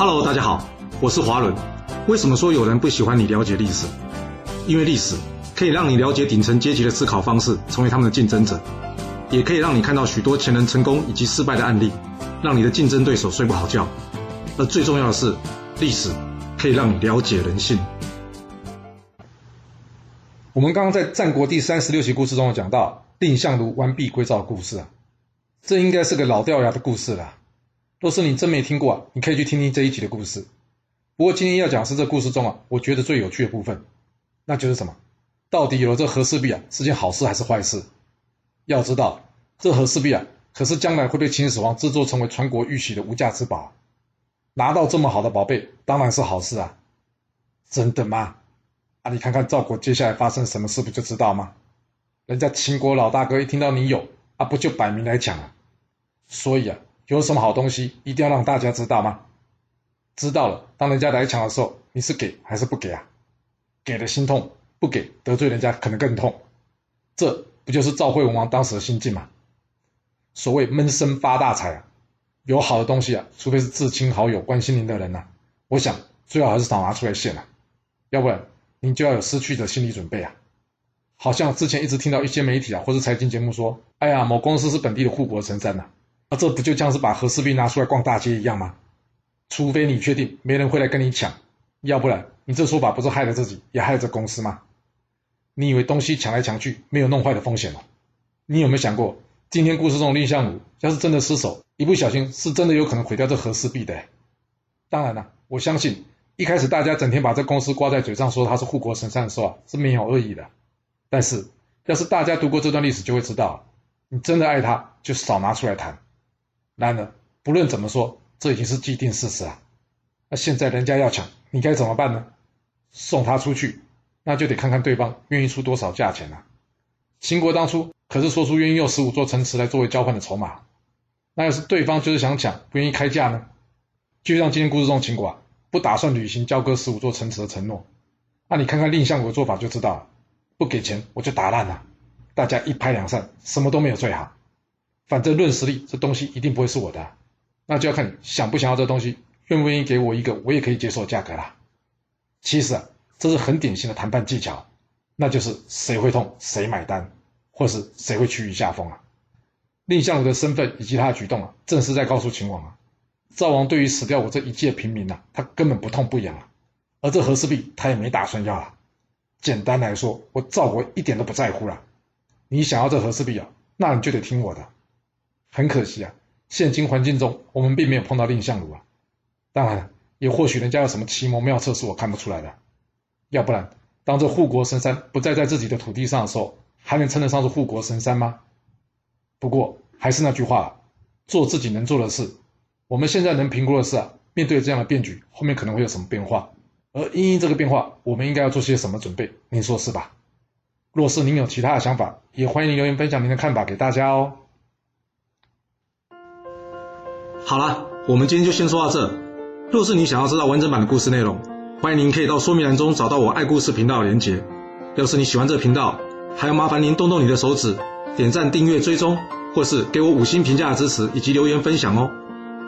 Hello，大家好，我是华伦。为什么说有人不喜欢你了解历史？因为历史可以让你了解顶层阶级的思考方式，成为他们的竞争者，也可以让你看到许多前人成功以及失败的案例，让你的竞争对手睡不好觉。而最重要的是，历史可以让你了解人性。我们刚刚在战国第三十六期故事中有讲到蔺相如完璧归赵的故事啊，这应该是个老掉牙的故事了。若是你真没听过，你可以去听听这一集的故事。不过今天要讲是这故事中啊，我觉得最有趣的部分，那就是什么？到底有了这和氏璧啊，是件好事还是坏事？要知道，这和氏璧啊，可是将来会被秦始皇制作成为传国玉玺的无价之宝。拿到这么好的宝贝，当然是好事啊！真的吗？啊，你看看赵国接下来发生什么事，不就知道吗？人家秦国老大哥一听到你有啊，不就摆明来抢了？所以啊。有什么好东西一定要让大家知道吗？知道了，当人家来抢的时候，你是给还是不给啊？给了心痛，不给得罪人家可能更痛。这不就是赵惠文王当时的心境吗？所谓闷声发大财啊，有好的东西啊，除非是至亲好友关心您的人呐，我想最好还是少拿出来献啊，要不然您就要有失去的心理准备啊。好像之前一直听到一些媒体啊或者财经节目说，哎呀，某公司是本地的护国神山呐。那这不就像是把和氏璧拿出来逛大街一样吗？除非你确定没人会来跟你抢，要不然你这说法不是害了自己，也害了这公司吗？你以为东西抢来抢去没有弄坏的风险吗？你有没有想过，今天故事中的蔺相如要是真的失手，一不小心是真的有可能毁掉这和氏璧的。当然了，我相信一开始大家整天把这公司挂在嘴上说他是护国神山的时候啊，是没有恶意的。但是要是大家读过这段历史，就会知道，你真的爱他，就少拿出来谈。然而，不论怎么说，这已经是既定事实啊。那现在人家要抢，你该怎么办呢？送他出去，那就得看看对方愿意出多少价钱了。秦国当初可是说出愿意用十五座城池来作为交换的筹码。那要是对方就是想抢，不愿意开价呢？就像今天故事中秦国啊，不打算履行交割十五座城池的承诺。那你看看蔺相国的做法就知道了，不给钱我就打烂了，大家一拍两散，什么都没有最好。反正论实力，这东西一定不会是我的，那就要看你想不想要这东西，愿不愿意给我一个我也可以接受的价格啦。其实啊，这是很典型的谈判技巧，那就是谁会痛谁买单，或是谁会趋于下风啊。蔺相如的身份以及他的举动啊，正是在告诉秦王啊，赵王对于死掉我这一介平民呐，他根本不痛不痒啊，而这和氏璧他也没打算要了。简单来说，我赵国一点都不在乎了。你想要这和氏璧啊，那你就得听我的。很可惜啊，现今环境中我们并没有碰到蔺相如啊。当然，也或许人家有什么奇谋妙策是我看不出来的。要不然，当这护国神山不再在自己的土地上的时候，还能称得上是护国神山吗？不过还是那句话，做自己能做的事。我们现在能评估的是啊，面对这样的变局，后面可能会有什么变化？而因应这个变化，我们应该要做些什么准备？您说是吧？若是您有其他的想法，也欢迎留言分享您的看法给大家哦。好了，我们今天就先说到这。若是你想要知道完整版的故事内容，欢迎您可以到说明栏中找到我爱故事频道的连结。要是你喜欢这个频道，还要麻烦您动动你的手指，点赞、订阅、追踪，或是给我五星评价的支持以及留言分享哦。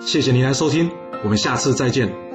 谢谢您来收听，我们下次再见。